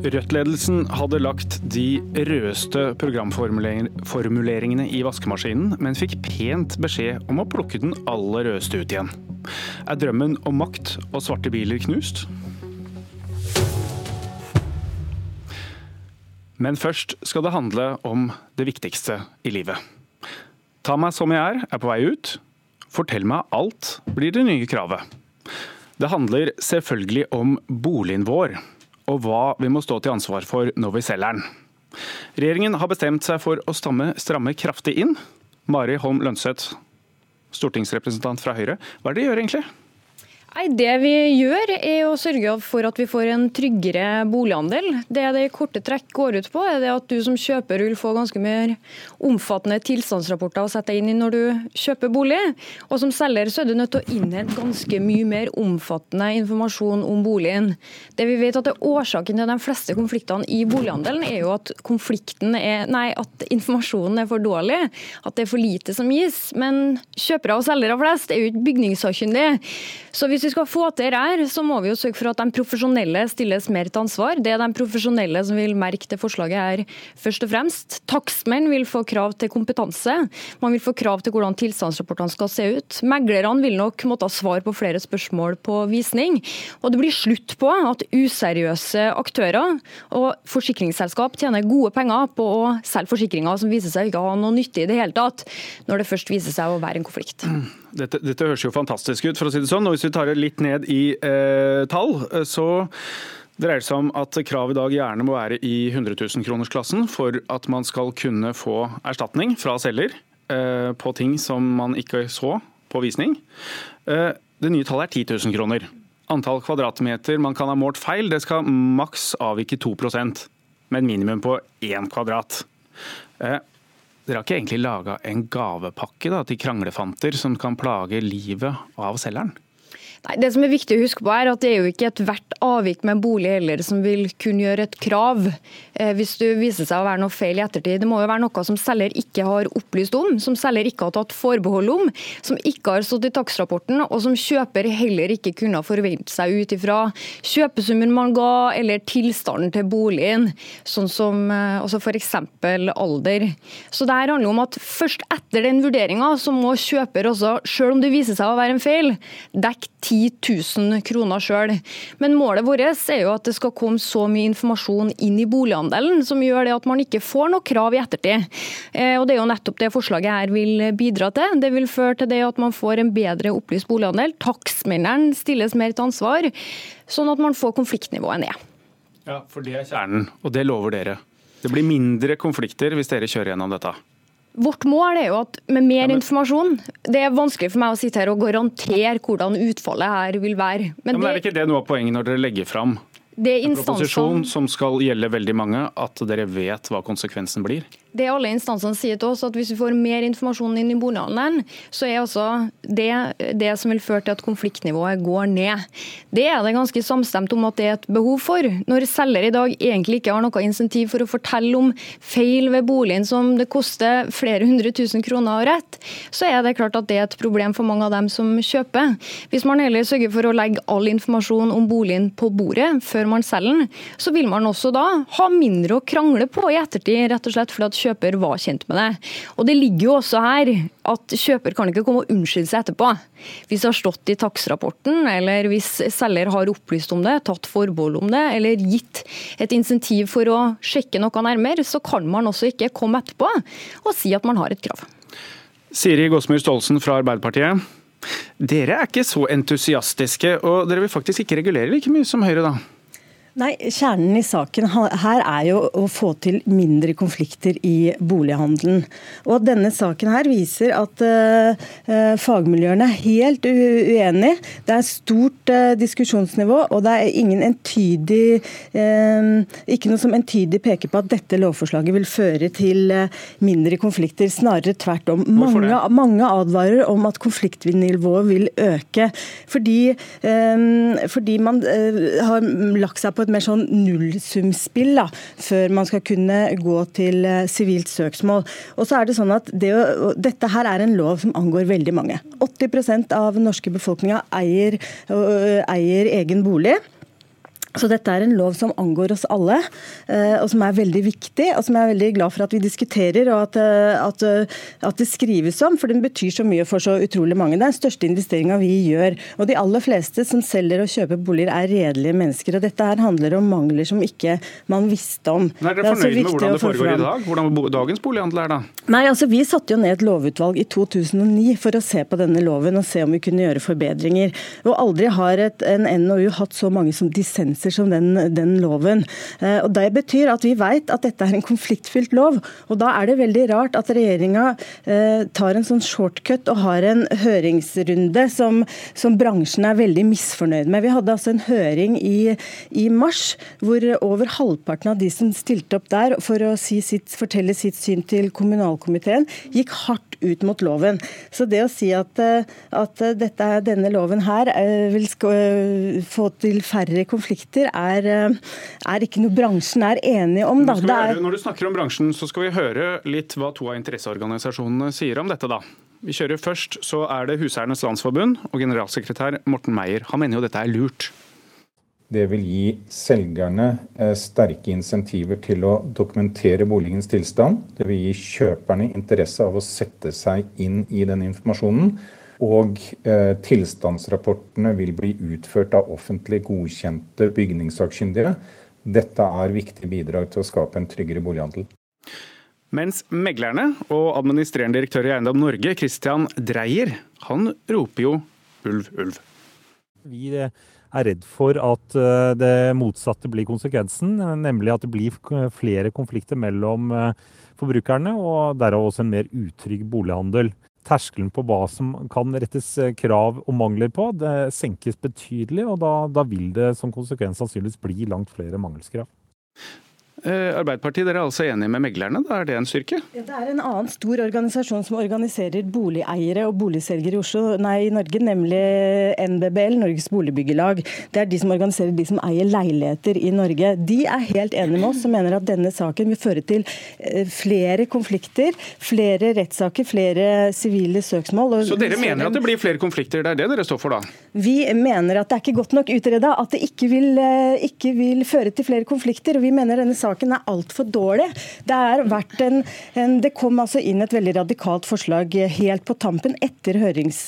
Rødt-ledelsen hadde lagt de rødeste programformuleringene i vaskemaskinen, men fikk pent beskjed om å plukke den aller rødeste ut igjen. Er drømmen om makt og svarte biler knust? Men først skal det handle om det viktigste i livet. Ta meg som jeg er, er på vei ut. Fortell meg alt, blir det nye kravet. Det handler selvfølgelig om boligen vår og hva vi må stå til ansvar for når vi selger den. Regjeringen har bestemt seg for å stamme, stramme kraftig inn. Mari Holm Lønseth, stortingsrepresentant fra Høyre. Hva er det de gjør egentlig? Nei, Det vi gjør, er å sørge for at vi får en tryggere boligandel. Det det i korte trekk går ut på, er at du som kjøper vil få ganske mer omfattende tilstandsrapporter å sette inn i når du kjøper bolig. Og som selger så er du nødt til å innhente ganske mye mer omfattende informasjon om boligen. Det vi vet at er Årsaken til de fleste konfliktene i bolighandelen er jo at, er, nei, at informasjonen er for dårlig, at det er for lite som gis. Men kjøpere og selgere flest er jo ikke bygningssakkyndige. Så hvis vi skal få til det her, så må vi jo sørge for at de profesjonelle stilles mer til ansvar. Det er de profesjonelle som vil merke det forslaget her først og fremst. Takstmenn vil få krav til kompetanse. Man vil få krav til hvordan tilstandsrapportene skal se ut. Meglerne vil nok måtte ha svar på flere spørsmål på visning. Og det blir slutt på at useriøse aktører og forsikringsselskap tjener gode penger på å selge forsikringer som viser seg ikke å ha noe nytte i det hele tatt, når det først viser seg å være en konflikt. Dette, dette, høres jo fantastisk ut, for å si det sånn. Og hvis vi tar det litt ned i eh, tall, eh, så dreier det seg om at krav i dag gjerne må være i 100 000-kronersklassen for at man skal kunne få erstatning fra selger eh, på ting som man ikke så på visning. Eh, det nye tallet er 10 000 kroner. Antall kvadratmeter man kan ha målt feil, det skal maks avvike 2 med en minimum på 1 kvadrat. Eh, dere har ikke egentlig laga en gavepakke da, til kranglefanter som kan plage livet av selgeren? Nei, Det som er viktig å huske på er at det er jo ikke ethvert avvik med en bolig heller som vil kunne gjøre et krav eh, hvis det viser seg å være noe feil i ettertid. Det må jo være noe som selger ikke har opplyst om, som selger ikke har tatt forbehold om, som ikke har stått i takstrapporten, og som kjøper heller ikke kunne forvente seg ut ifra kjøpesummen man ga, eller tilstanden til boligen, sånn som eh, altså f.eks. alder. Så det her handler om at først etter den vurderinga så må kjøper også, selv om det viser seg å være en feil, dekke 10 000 kroner sjøl. Men målet vårt er jo at det skal komme så mye informasjon inn i bolighandelen som gjør det at man ikke får noe krav i ettertid. Eh, og Det er jo nettopp det forslaget her vil bidra til. Det vil føre til det at man får en bedre opplyst bolighandel. Takstmennene stilles mer til ansvar, sånn at man får konfliktnivået ned. Ja, for det er kjernen, og det lover dere. Det blir mindre konflikter hvis dere kjører gjennom dette. Vårt mål er jo at med mer ja, men... informasjon Det er vanskelig for meg å sitte her og garantere hvordan utfallet her vil være. Men, ja, men det... Er ikke det noe av poenget når dere legger fram en proposisjon som skal gjelde veldig mange, at dere vet hva konsekvensen blir? Det alle instansene sier til oss, at hvis vi får mer informasjon inn i bolighandelen, så er altså det det som vil føre til at konfliktnivået går ned. Det er det ganske samstemt om at det er et behov for. Når selger i dag egentlig ikke har noe insentiv for å fortelle om feil ved boligen som det koster flere hundre tusen kroner å rette, så er det klart at det er et problem for mange av dem som kjøper. Hvis man heller sørger for å legge all informasjon om boligen på bordet før man selger den, så vil man også da ha mindre å krangle på i ettertid, rett og slett fordi at kjøper var kjent med det. Og Det ligger jo også her at kjøper kan ikke komme og unnskylde seg etterpå. Hvis det har stått i takstrapporten, eller hvis selger har opplyst om det, tatt forbehold om det, eller gitt et insentiv for å sjekke noe nærmere, så kan man også ikke komme etterpå og si at man har et krav. Siri Gåsmyr Staalesen fra Arbeiderpartiet. Dere er ikke så entusiastiske, og dere vil faktisk ikke regulere like mye som Høyre, da? Nei, Kjernen i saken her er jo å få til mindre konflikter i bolighandelen. Og Denne saken her viser at uh, fagmiljøene er helt uenige. Det er stort uh, diskusjonsnivå, og det er ingen entydig, uh, ikke noe som entydig peker på at dette lovforslaget vil føre til mindre konflikter. Snarere tvert om. Mange, mange, advarer om at konfliktnivået vil øke, fordi, fordi man har lagt seg på et mer sånn nullsumspill da, før man skal kunne gå til eh, sivilt søksmål. Og så er det sånn at det, Dette her er en lov som angår veldig mange. 80 av den norske befolkninga eier, eier egen bolig. Så dette er en lov som angår oss alle, eh, og som er veldig viktig. Og som jeg er veldig glad for at vi diskuterer og at, eh, at, eh, at det skrives om, for den betyr så mye for så utrolig mange. Det er den største investeringa vi gjør. Og de aller fleste som selger og kjøper boliger, er redelige mennesker. Og dette her handler om mangler som ikke man visste om. Men er dere fornøyd med hvordan det foregår i dag? Hvordan dagens bolighandel er da? Nei, altså Vi satte jo ned et lovutvalg i 2009 for å se på denne loven og se om vi kunne gjøre forbedringer. Og aldri har et, en NOU hatt så mange som dissens begrenser som den, den loven. Eh, og Det betyr at vi vet at dette er en konfliktfylt lov. og Da er det veldig rart at regjeringa eh, tar en sånn shortcut og har en høringsrunde som, som bransjen er veldig misfornøyd med. Vi hadde altså en høring i, i mars hvor over halvparten av de som stilte opp der for å si sitt, fortelle sitt syn til kommunalkomiteen, gikk hardt ut mot loven. Så det å si at, eh, at dette, denne loven her vil få til færre konflikter konflikter er, eh, er ikke noe bransjen er enig om. Da. Høre, når du snakker om bransjen, så skal vi høre litt hva to av interesseorganisasjonene sier om dette. da. Vi kjører Først så er det Huseiernes Landsforbund og generalsekretær Morten Meier. Han mener jo dette er lurt. Det vil gi selgerne eh, sterke insentiver til å dokumentere boligens tilstand. Det vil gi kjøperne interesse av å sette seg inn i den informasjonen. Og eh, tilstandsrapportene vil bli utført av offentlig godkjente bygningssakkyndige. Dette er viktige bidrag til å skape en tryggere bolighandel. Mens meglerne og administrerende direktør i Eiendom Norge, Christian Dreyer, han roper jo ulv, ulv. Vi er redd for at eh, det motsatte blir konsekvensen, nemlig at det blir flere konflikter mellom eh, forbrukerne, og derav også en mer utrygg bolighandel terskelen på hva som kan rettes eh, krav og mangler på, det senkes betydelig. Og da, da vil det som konsekvens sannsynligvis bli langt flere mangelskrav. Eh, Arbeiderpartiet, dere er altså enige med meglerne, da er det en styrke? Ja, det er en annen stor organisasjon som organiserer boligeiere og boligselgere i Oslo, nei, i Norge, nemlig NBBL, Norges Boligbyggelag. Det er de som organiserer de som eier leiligheter i Norge. De er helt enige med oss som mener at denne saken vil føre til eh, flere konflikter, flere rettssaker, flere sivile søksmål. Så dere mener at det blir flere konflikter, det er det dere står for da? Vi mener at det er ikke godt nok utreda, at det ikke vil, eh, ikke vil føre til flere konflikter. og vi mener denne saken saken er altfor dårlig. Det, en, en, det, kom altså inn et veldig radikalt forslag helt på tampen etter hørings,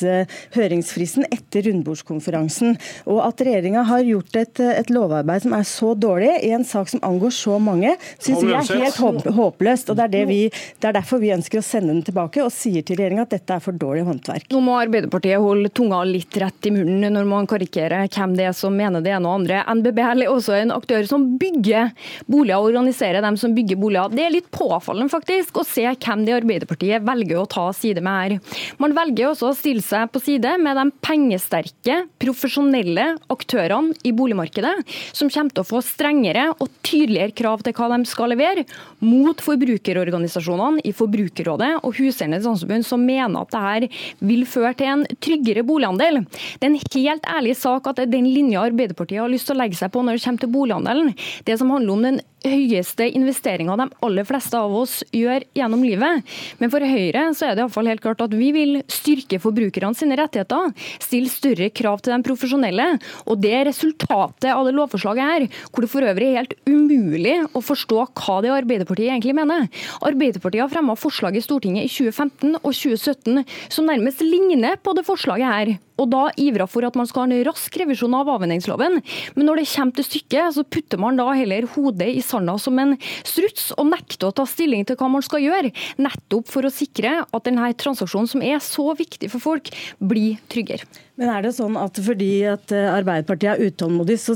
høringsfristen, etter rundbordskonferansen. Og at regjeringa har gjort et, et, lovarbeid som er så dårlig i en sak som angår så mange, syns vi er helt håpløst. og det er, det, vi, det er, derfor vi ønsker å sende den tilbake og sier til regjeringa at dette er for dårlig håndverk. Nå må Arbeiderpartiet holde tunga litt rett i munnen når man karikerer hvem det er som mener det ene og andre. NBBL er også en aktør som bygger boliger og organisere dem som bygger boliger. Det er litt påfallende faktisk å se hvem det Arbeiderpartiet velger å ta side med her. Man velger også å stille seg på side med de pengesterke, profesjonelle aktørene i boligmarkedet, som kommer til å få strengere og tydeligere krav til hva de skal levere, mot forbrukerorganisasjonene i Forbrukerrådet og Huseiernes Landsforbund, som mener at dette vil føre til en tryggere boligandel. Det er en helt ærlig sak at det er den linja Arbeiderpartiet har lyst til å legge seg på når det kommer til boligandelen. Det som handler om den høyeste investeringa de aller fleste av oss gjør gjennom livet. Men for Høyre så er det iallfall helt klart at vi vil styrke forbrukerne sine rettigheter. Stille større krav til de profesjonelle. Og det er resultatet av det lovforslaget her, hvor det for øvrig er helt umulig å forstå hva det Arbeiderpartiet egentlig mener. Arbeiderpartiet har fremma forslag i Stortinget i 2015 og 2017 som nærmest ligner på det forslaget her og da ivra for at man skal ha en rask revisjon av avhendingsloven. Men når det kommer til stykket, så putter man da heller hodet i sanda som en struts og nekter å ta stilling til hva man skal gjøre, nettopp for å sikre at denne transaksjonen, som er så viktig for folk, blir tryggere. Men er det sånn at fordi at eh, Arbeiderpartiet er utålmodig, så,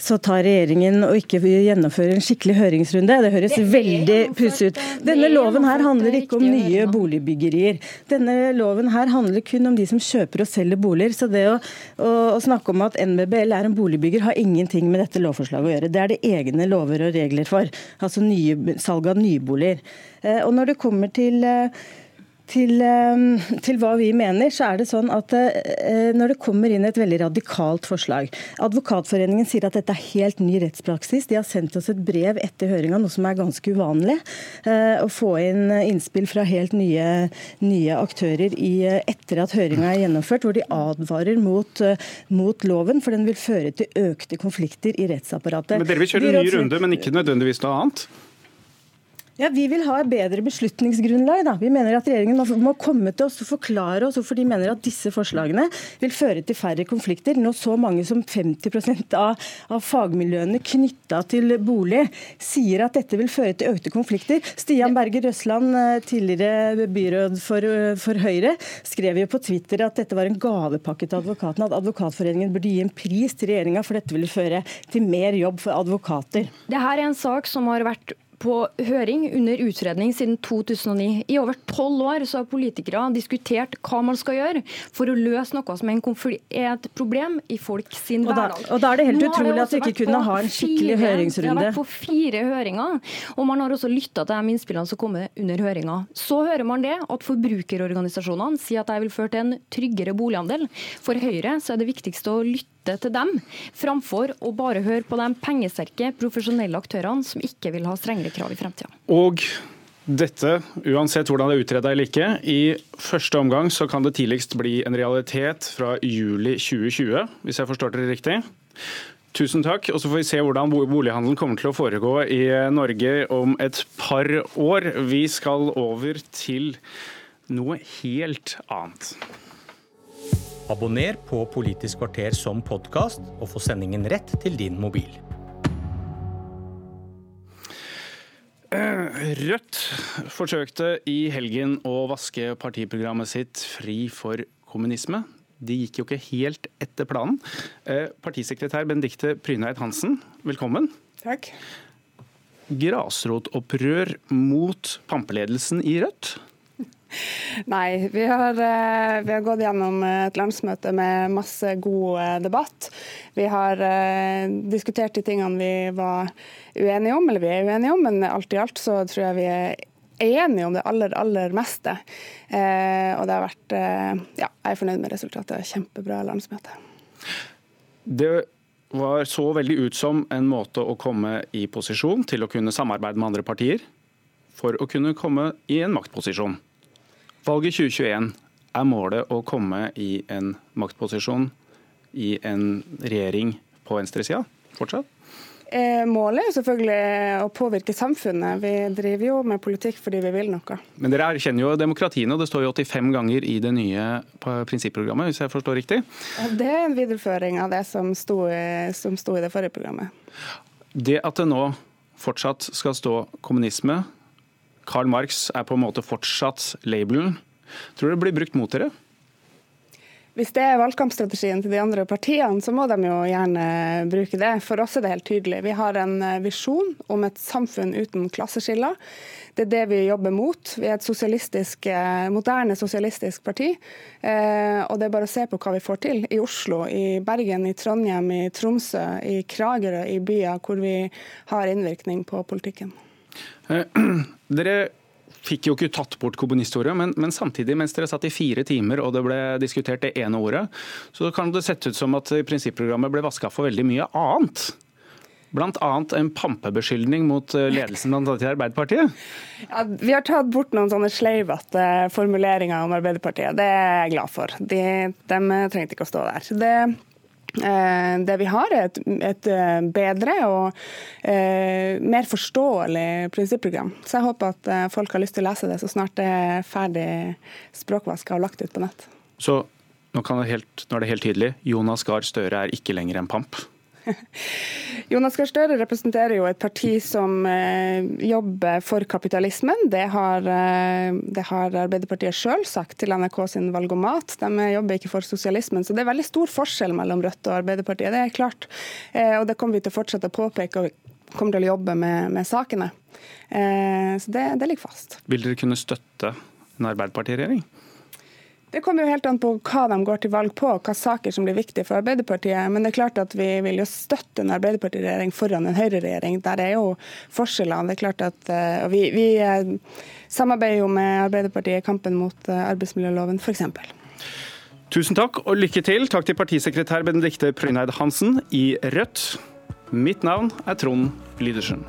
så tar regjeringen og ikke gjennomfører en skikkelig høringsrunde? Det høres det veldig pussig ut. Denne loven her handler ikke om nye boligbyggerier. Denne loven her handler kun om de som kjøper og selger boliger. Så det å, å, å snakke om at NBBL er en boligbygger, har ingenting med dette lovforslaget å gjøre. Det er det egne lover og regler for. Altså nye, salg av nyboliger. boliger. og når det kommer til eh, til, til, hva vi mener, så er det sånn at når det kommer inn et veldig radikalt forslag Advokatforeningen sier at dette er helt ny rettspraksis. De har sendt oss et brev etter høringa, noe som er ganske uvanlig. Å få inn innspill fra helt nye, nye aktører i, etter at høringa er gjennomført, hvor de advarer mot, mot loven, for den vil føre til økte konflikter i rettsapparatet. Men Dere vil kjøre en ny runde, men ikke nødvendigvis noe annet? Ja, Vi vil ha bedre beslutningsgrunnlag. Da. Vi mener at Regjeringen må komme til oss og forklare oss hvorfor de mener at disse forslagene vil føre til færre konflikter. Når så mange som 50 av, av fagmiljøene knytta til bolig sier at dette vil føre til økte konflikter. Stian Berger Røsland, eh, tidligere byråd for, eh, for Høyre, skrev jo på Twitter at dette var en gavepakke til advokatene. At Advokatforeningen burde gi en pris til regjeringa, for dette ville føre til mer jobb for advokater. Det her er en sak som har vært på høring under utredning siden 2009. I over tolv år så har politikere diskutert hva man skal gjøre for å løse noe som er et problem i folk sin hverdag. Og da er det helt utrolig at vi ikke kunne ha en skikkelig fire, høringsrunde. Vi har vært på fire høringer, og man har også lytta til de innspillene som kommer under høringa. Så hører man det at forbrukerorganisasjonene sier at de vil føre til en tryggere boligandel. For Høyre så er det viktigste å lytte lytte til dem, framfor å bare høre på de pengesterke, profesjonelle aktørene som ikke vil ha strengere krav i fremtida. Og dette, uansett hvordan det er utreda eller ikke, i første omgang så kan det tidligst bli en realitet fra juli 2020, hvis jeg forstår dere riktig. Tusen takk. Og så får vi se hvordan bolighandelen kommer til å foregå i Norge om et par år. Vi skal over til noe helt annet. Abonner på Politisk kvarter som podkast, og få sendingen rett til din mobil. Rødt forsøkte i helgen å vaske partiprogrammet sitt fri for kommunisme. De gikk jo ikke helt etter planen. Eh, partisekretær Benedicte Pryneid Hansen, velkommen. Takk. Grasrotopprør mot pampeledelsen i Rødt? Nei, vi har, eh, vi har, gått gjennom et landsmøte med masse god eh, debatt. Vi har uh, diskutert de tingene vi var uenige om, eller vi er uenige om, men alt i alt så tror jeg vi er enige om det aller, aller meste. Og det har vært Ja, jeg er fornøyd med resultatet. Kjempebra landsmøte. Det var så veldig ut som en måte å komme i posisjon til å kunne samarbeide med andre partier, for å kunne komme i en maktposisjon. Valget 2021 er målet å komme i en maktposisjon i en regjering på venstresida fortsatt? Eh, målet er selvfølgelig å påvirke samfunnet. Vi driver jo med politikk fordi vi vil noe. Men dere erkjenner jo demokratiene, og det står jo 85 ganger i det nye prinsipprogrammet, hvis jeg forstår riktig? Det er en videreføring av det som sto, som sto i det forrige programmet. Det at det nå fortsatt skal stå kommunisme, Karl Marx er på en måte fortsatt labelen. Tror du det blir brukt mot dere? Hvis det er valgkampstrategien til de andre partiene, så må de jo gjerne bruke det. For oss er det helt tydelig. Vi har en eh, visjon om et samfunn uten klasseskiller. Det er det vi jobber mot. Vi er et sosialistisk, eh, moderne sosialistisk parti. Eh, og det er bare å se på hva vi får til i Oslo, i Bergen, i Trondheim, i Tromsø, i Kragerø, i byer hvor vi har innvirkning på politikken. Eh, dere fikk jo ikke tatt bort kommunistordet, men, men, samtidig, mens dere satt i fire timer og det ble diskutert det ene ordet, så kan det sette ut som at prinsipprogrammet ble vaska for veldig mye annet. Bl.a. en pampebeskyldning mot eh, ledelsen blant annet i Arbeiderpartiet? Ja, vi har tatt bort noen sånne sleivete formuleringer om Arbeiderpartiet. Det er jeg glad for. De, de trengte ikke å stå der. Det det vi har, er et, et eh, bedre og eh, mer forståelig prinsipprogram. Så jeg håper at eh, folk har lyst til å lese det så snart det er ferdig språkvaska og lagt ut på nett. Så nå, helt, nå er det helt tydelig. Jonas Gahr Støre er ikke lenger en pamp? Jonas Gahr Støre representerer jo et parti som eh, jobber for kapitalismen. Det har, eh, det har Arbeiderpartiet sjøl sagt til NRK sin valgomat. De jobber ikke for sosialismen. Så det er veldig stor forskjell mellom Rødt og Arbeiderpartiet. Det er klart. Eh, og det kommer vi til å fortsette å påpeke og kommer til å jobbe med, med sakene. Så det, det ligger fast. Vil dere kunne støtte en Arbeiderpartiregjering? Det kommer jo helt an på hva de går til valg på, hva saker som blir viktige for Arbeiderpartiet. Men det er klart at vi vil jo støtte en Arbeiderpartiregjering foran en Høyre-regjering. Der er jo forskjellene. Det er klart at, eh, vi, vi eh, samarbeider jo med Arbeiderpartiet i kampen mot eh, arbeidsmiljøloven, f.eks. Tusen takk og lykke til. Takk til partisekretær Benedikte Pryneid Hansen i Rødt. Mitt navn er Trond Lydersen.